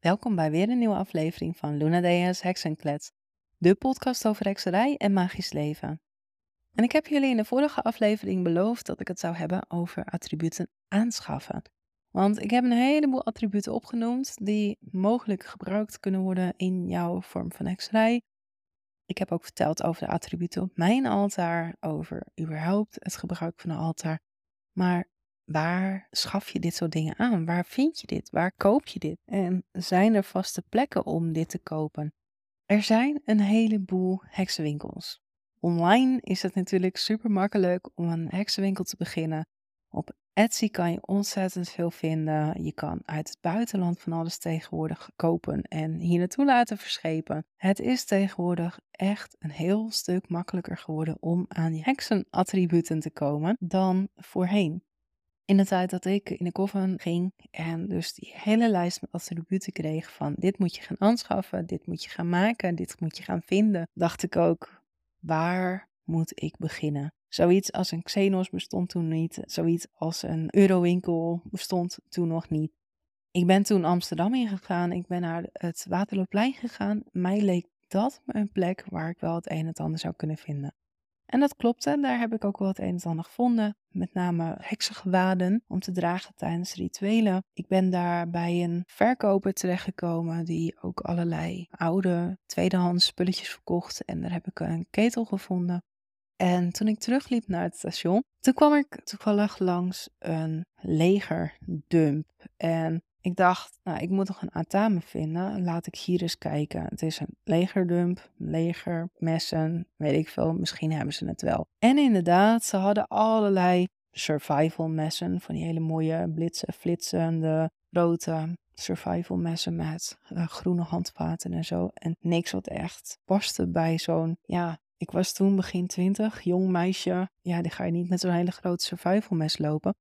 Welkom bij weer een nieuwe aflevering van Luna Dea's Heksenklets, de podcast over hekserij en magisch leven. En ik heb jullie in de vorige aflevering beloofd dat ik het zou hebben over attributen aanschaffen. Want ik heb een heleboel attributen opgenoemd die mogelijk gebruikt kunnen worden in jouw vorm van hekserij. Ik heb ook verteld over de attributen op mijn altaar, over überhaupt het gebruik van een altaar. Maar waar schaf je dit soort dingen aan? Waar vind je dit? Waar koop je dit? En zijn er vaste plekken om dit te kopen? Er zijn een heleboel heksenwinkels. Online is het natuurlijk super makkelijk om een heksenwinkel te beginnen. Op Etsy kan je ontzettend veel vinden. Je kan uit het buitenland van alles tegenwoordig kopen en hier naartoe laten verschepen. Het is tegenwoordig echt een heel stuk makkelijker geworden om aan je heksenattributen te komen dan voorheen. In de tijd dat ik in de koffer ging en dus die hele lijst met attributen kreeg van dit moet je gaan aanschaffen, dit moet je gaan maken, dit moet je gaan vinden, dacht ik ook, waar moet ik beginnen? Zoiets als een Xenos bestond toen niet, zoiets als een Eurowinkel bestond toen nog niet. Ik ben toen Amsterdam ingegaan, ik ben naar het Waterloopplein gegaan. Mij leek dat een plek waar ik wel het een en het ander zou kunnen vinden. En dat klopte, daar heb ik ook wel het een en ander gevonden. Met name heksengewaden om te dragen tijdens rituelen. Ik ben daar bij een verkoper terechtgekomen die ook allerlei oude tweedehands spulletjes verkocht. En daar heb ik een ketel gevonden. En toen ik terugliep naar het station, toen kwam ik toevallig langs een legerdump. En ik dacht, nou, ik moet nog een atame vinden. Laat ik hier eens kijken. Het is een legerdump, leger, messen, weet ik veel. Misschien hebben ze het wel. En inderdaad, ze hadden allerlei survival messen. Van die hele mooie blitsen, flitsende, grote survival messen met uh, groene handvaten en zo. En niks wat echt paste bij zo'n, ja, ik was toen begin twintig, jong meisje. Ja, die ga je niet met zo'n hele grote survival mes lopen.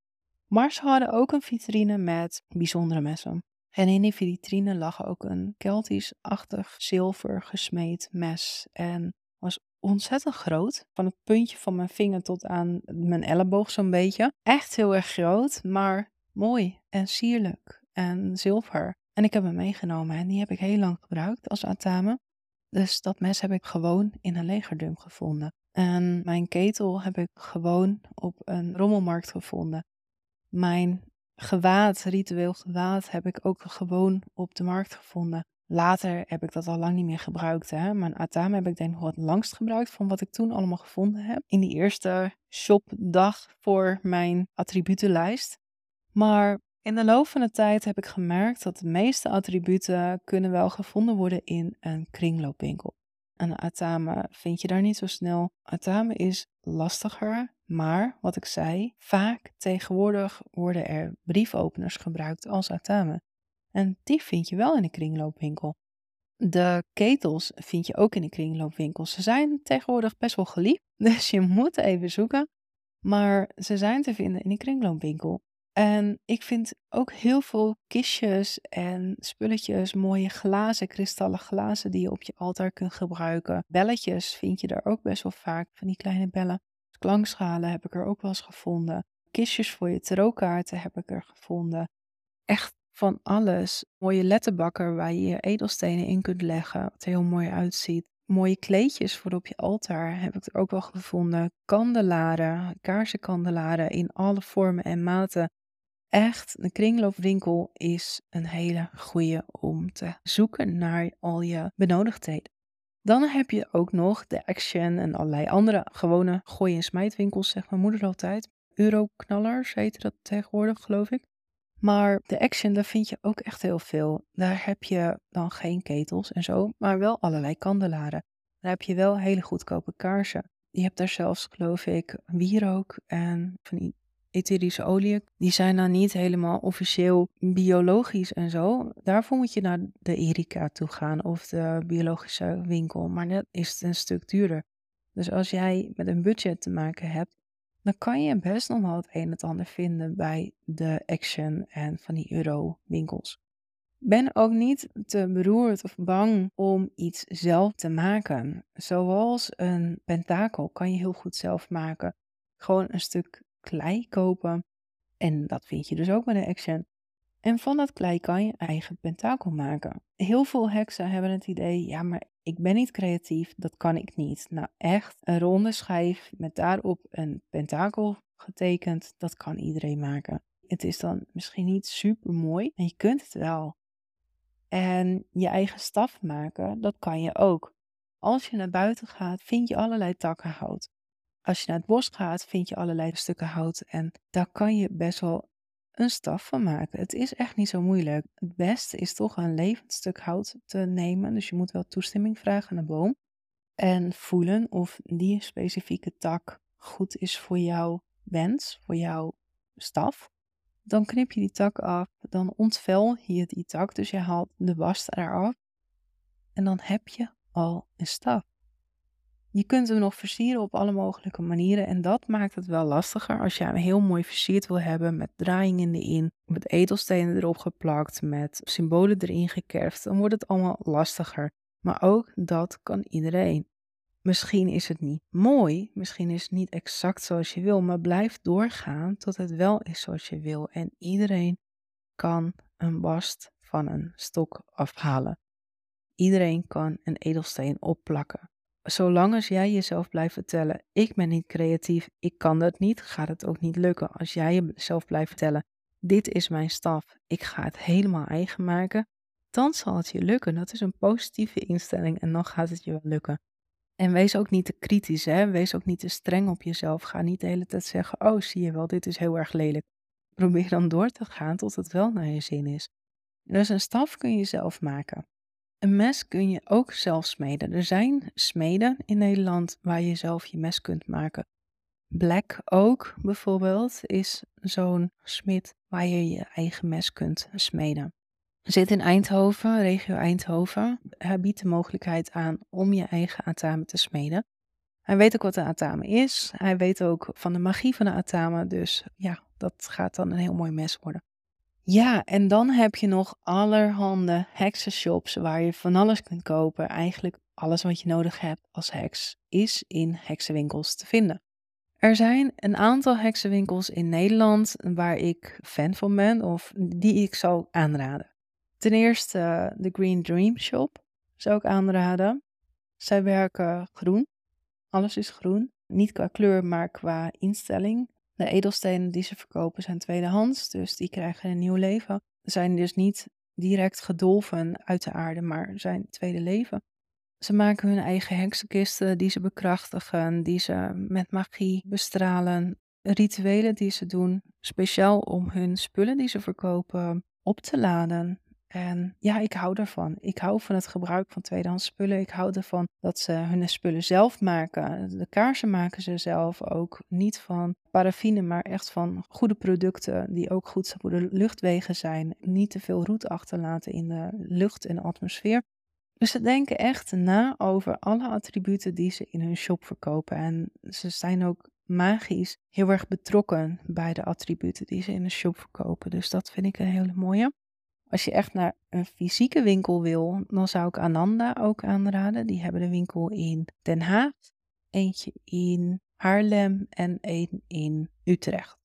Maar ze hadden ook een vitrine met bijzondere messen. En in die vitrine lag ook een Keltisch-achtig zilver gesmeed mes. En was ontzettend groot. Van het puntje van mijn vinger tot aan mijn elleboog zo'n beetje. Echt heel erg groot, maar mooi en sierlijk en zilver. En ik heb hem meegenomen en die heb ik heel lang gebruikt als atame. Dus dat mes heb ik gewoon in een legerdump gevonden. En mijn ketel heb ik gewoon op een rommelmarkt gevonden. Mijn gewaad, ritueel gewaad, heb ik ook gewoon op de markt gevonden. Later heb ik dat al lang niet meer gebruikt. Hè? Mijn atame heb ik denk nog wat langst gebruikt van wat ik toen allemaal gevonden heb. In die eerste shopdag voor mijn attributenlijst. Maar in de loop van de tijd heb ik gemerkt dat de meeste attributen kunnen wel gevonden worden in een kringloopwinkel. Een atame vind je daar niet zo snel. Atame is lastiger, maar wat ik zei, vaak tegenwoordig worden er briefopeners gebruikt als atame. En die vind je wel in de kringloopwinkel. De ketels vind je ook in de kringloopwinkels. Ze zijn tegenwoordig best wel geliefd, dus je moet even zoeken. Maar ze zijn te vinden in de kringloopwinkel. En ik vind ook heel veel kistjes en spulletjes, mooie glazen, kristallen glazen die je op je altaar kunt gebruiken. Belletjes vind je daar ook best wel vaak, van die kleine bellen. Klankschalen heb ik er ook wel eens gevonden. Kistjes voor je tarotkaarten heb ik er gevonden. Echt van alles. Mooie letterbakker waar je je edelstenen in kunt leggen, wat er heel mooi uitziet. Mooie kleedjes voor op je altaar heb ik er ook wel gevonden. Kandelaren, kaarsenkandelaren in alle vormen en maten echt, een kringloopwinkel is een hele goede om te zoeken naar al je benodigdheden. Dan heb je ook nog de Action en allerlei andere gewone gooi- en smijtwinkels, zegt mijn moeder altijd. Euroknallers heet dat tegenwoordig, geloof ik. Maar de Action, daar vind je ook echt heel veel. Daar heb je dan geen ketels en zo, maar wel allerlei kandelaren. Daar heb je wel hele goedkope kaarsen. Je hebt daar zelfs, geloof ik, wierook en van die etherische olie, die zijn dan niet helemaal officieel biologisch en zo. Daarvoor moet je naar de Erika toe gaan of de biologische winkel. Maar dat is een stuk duurder. Dus als jij met een budget te maken hebt, dan kan je best nog wel het een en het ander vinden bij de Action en van die Euro-winkels. Ben ook niet te beroerd of bang om iets zelf te maken. Zoals een pentakel kan je heel goed zelf maken. Gewoon een stuk klei kopen. En dat vind je dus ook bij de Action. En van dat klei kan je eigen pentakel maken. Heel veel heksen hebben het idee, ja, maar ik ben niet creatief, dat kan ik niet. Nou, echt, een ronde schijf met daarop een pentakel getekend, dat kan iedereen maken. Het is dan misschien niet super mooi, maar je kunt het wel. En je eigen staf maken, dat kan je ook. Als je naar buiten gaat, vind je allerlei takken hout. Als je naar het bos gaat, vind je allerlei stukken hout. En daar kan je best wel een staf van maken. Het is echt niet zo moeilijk. Het beste is toch een levend stuk hout te nemen. Dus je moet wel toestemming vragen aan de boom. En voelen of die specifieke tak goed is voor jouw wens, voor jouw staf. Dan knip je die tak af. Dan ontvel je die tak. Dus je haalt de bast eraf. En dan heb je al een staf. Je kunt hem nog versieren op alle mogelijke manieren en dat maakt het wel lastiger als je hem heel mooi versierd wil hebben met draaiingen erin, met edelstenen erop geplakt, met symbolen erin gekerfd, dan wordt het allemaal lastiger. Maar ook dat kan iedereen. Misschien is het niet mooi, misschien is het niet exact zoals je wil, maar blijf doorgaan tot het wel is zoals je wil. En iedereen kan een bast van een stok afhalen. Iedereen kan een edelsteen opplakken zolang als jij jezelf blijft vertellen, ik ben niet creatief, ik kan dat niet, gaat het ook niet lukken. Als jij jezelf blijft vertellen, dit is mijn staf, ik ga het helemaal eigen maken, dan zal het je lukken. Dat is een positieve instelling en dan gaat het je wel lukken. En wees ook niet te kritisch, hè? wees ook niet te streng op jezelf. Ga niet de hele tijd zeggen, oh zie je wel, dit is heel erg lelijk. Probeer dan door te gaan tot het wel naar je zin is. Dus een staf kun je zelf maken. Een mes kun je ook zelf smeden. Er zijn smeden in Nederland waar je zelf je mes kunt maken. Black Oak bijvoorbeeld is zo'n smid waar je je eigen mes kunt smeden. Zit in Eindhoven, regio Eindhoven. Hij biedt de mogelijkheid aan om je eigen atame te smeden. Hij weet ook wat een atame is. Hij weet ook van de magie van de atame. Dus ja, dat gaat dan een heel mooi mes worden. Ja, en dan heb je nog allerhande heksenshops waar je van alles kunt kopen. Eigenlijk alles wat je nodig hebt als heks is in heksenwinkels te vinden. Er zijn een aantal heksenwinkels in Nederland waar ik fan van ben of die ik zou aanraden. Ten eerste de Green Dream Shop zou ik aanraden. Zij werken groen. Alles is groen. Niet qua kleur, maar qua instelling. De edelstenen die ze verkopen zijn tweedehands, dus die krijgen een nieuw leven. Ze zijn dus niet direct gedolven uit de aarde, maar zijn tweede leven. Ze maken hun eigen heksenkisten die ze bekrachtigen, die ze met magie bestralen. Rituelen die ze doen, speciaal om hun spullen die ze verkopen op te laden. En ja, ik hou daarvan. Ik hou van het gebruik van tweedehands spullen. Ik hou ervan dat ze hun spullen zelf maken. De kaarsen maken ze zelf ook. Niet van paraffine, maar echt van goede producten die ook goed voor de luchtwegen zijn. Niet te veel roet achterlaten in de lucht en atmosfeer. Dus ze denken echt na over alle attributen die ze in hun shop verkopen. En ze zijn ook magisch heel erg betrokken bij de attributen die ze in de shop verkopen. Dus dat vind ik een hele mooie. Als je echt naar een fysieke winkel wil, dan zou ik Ananda ook aanraden. Die hebben de winkel in Den Haag, eentje in Haarlem en één in Utrecht.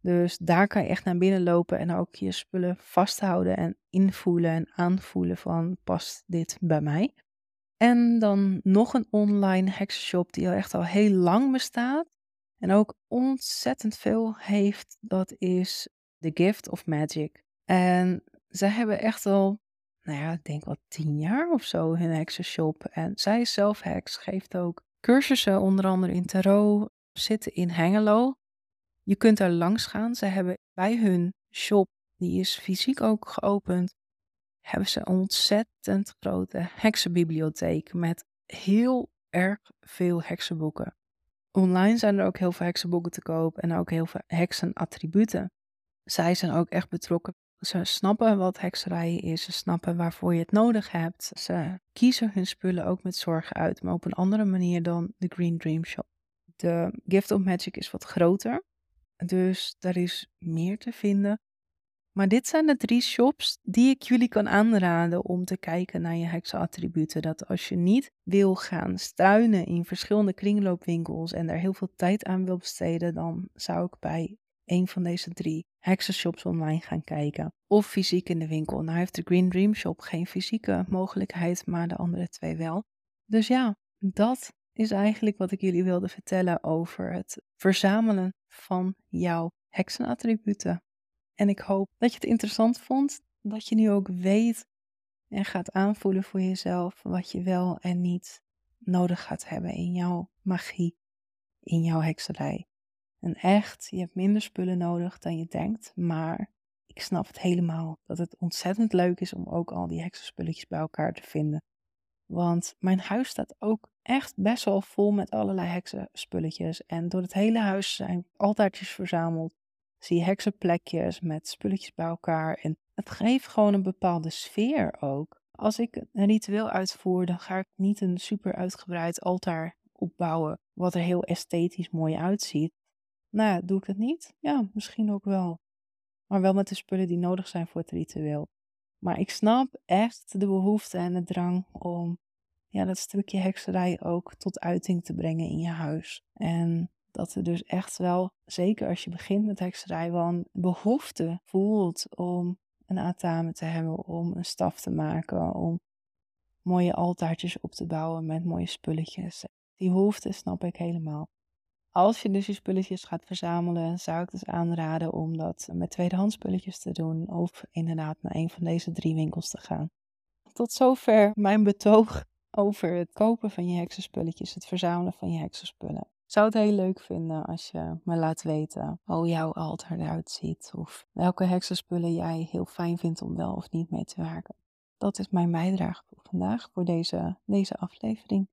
Dus daar kan je echt naar binnen lopen en ook je spullen vasthouden en invoelen en aanvoelen van past dit bij mij. En dan nog een online heksenshop die al echt al heel lang bestaat en ook ontzettend veel heeft. Dat is The Gift of Magic. En zij hebben echt al, nou ja, ik denk wel tien jaar of zo hun heksenshop. En zij is zelf heks, geeft ook cursussen, onder andere in tarot, zitten in Hengelo. Je kunt daar langs gaan. Ze hebben bij hun shop, die is fysiek ook geopend, hebben ze een ontzettend grote heksenbibliotheek met heel erg veel heksenboeken. Online zijn er ook heel veel heksenboeken te koop en ook heel veel heksenattributen. Zij zijn ook echt betrokken ze snappen wat hekserij is, ze snappen waarvoor je het nodig hebt. Ze kiezen hun spullen ook met zorg uit, maar op een andere manier dan de Green Dream Shop. De Gift of Magic is wat groter, dus daar is meer te vinden. Maar dit zijn de drie shops die ik jullie kan aanraden om te kijken naar je heksenattributen. Dat als je niet wil gaan struinen in verschillende kringloopwinkels en daar heel veel tijd aan wil besteden, dan zou ik bij een van deze drie heksenshops online gaan kijken. Of fysiek in de winkel. Nou heeft de Green Dream Shop geen fysieke mogelijkheid, maar de andere twee wel. Dus ja, dat is eigenlijk wat ik jullie wilde vertellen over het verzamelen van jouw heksenattributen. En ik hoop dat je het interessant vond, dat je nu ook weet en gaat aanvoelen voor jezelf wat je wel en niet nodig gaat hebben in jouw magie, in jouw hekserij. En echt, je hebt minder spullen nodig dan je denkt, maar ik snap het helemaal dat het ontzettend leuk is om ook al die heksenspulletjes bij elkaar te vinden. Want mijn huis staat ook echt best wel vol met allerlei heksenspulletjes. En door het hele huis zijn altaartjes verzameld. Zie je heksenplekjes met spulletjes bij elkaar. En het geeft gewoon een bepaalde sfeer ook. Als ik een ritueel uitvoer, dan ga ik niet een super uitgebreid altaar opbouwen. Wat er heel esthetisch mooi uitziet. Nou ja, doe ik het niet? Ja, misschien ook wel. Maar wel met de spullen die nodig zijn voor het ritueel. Maar ik snap echt de behoefte en de drang om ja, dat stukje hekserij ook tot uiting te brengen in je huis. En dat er dus echt wel, zeker als je begint met hekserij, wel een behoefte voelt om een atame te hebben, om een staf te maken, om mooie altaartjes op te bouwen met mooie spulletjes. Die behoefte snap ik helemaal. Als je dus je spulletjes gaat verzamelen, zou ik dus aanraden om dat met tweedehands spulletjes te doen of inderdaad naar een van deze drie winkels te gaan. Tot zover mijn betoog over het kopen van je heksenspulletjes, het verzamelen van je heksenspullen. Ik zou het heel leuk vinden als je me laat weten hoe jouw altaar eruit ziet of welke heksenspullen jij heel fijn vindt om wel of niet mee te werken. Dat is mijn bijdrage voor vandaag, voor deze, deze aflevering.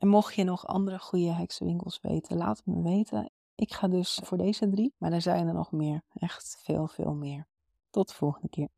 En mocht je nog andere goede heksenwinkels weten, laat het me weten. Ik ga dus voor deze drie, maar er zijn er nog meer. Echt veel, veel meer. Tot de volgende keer.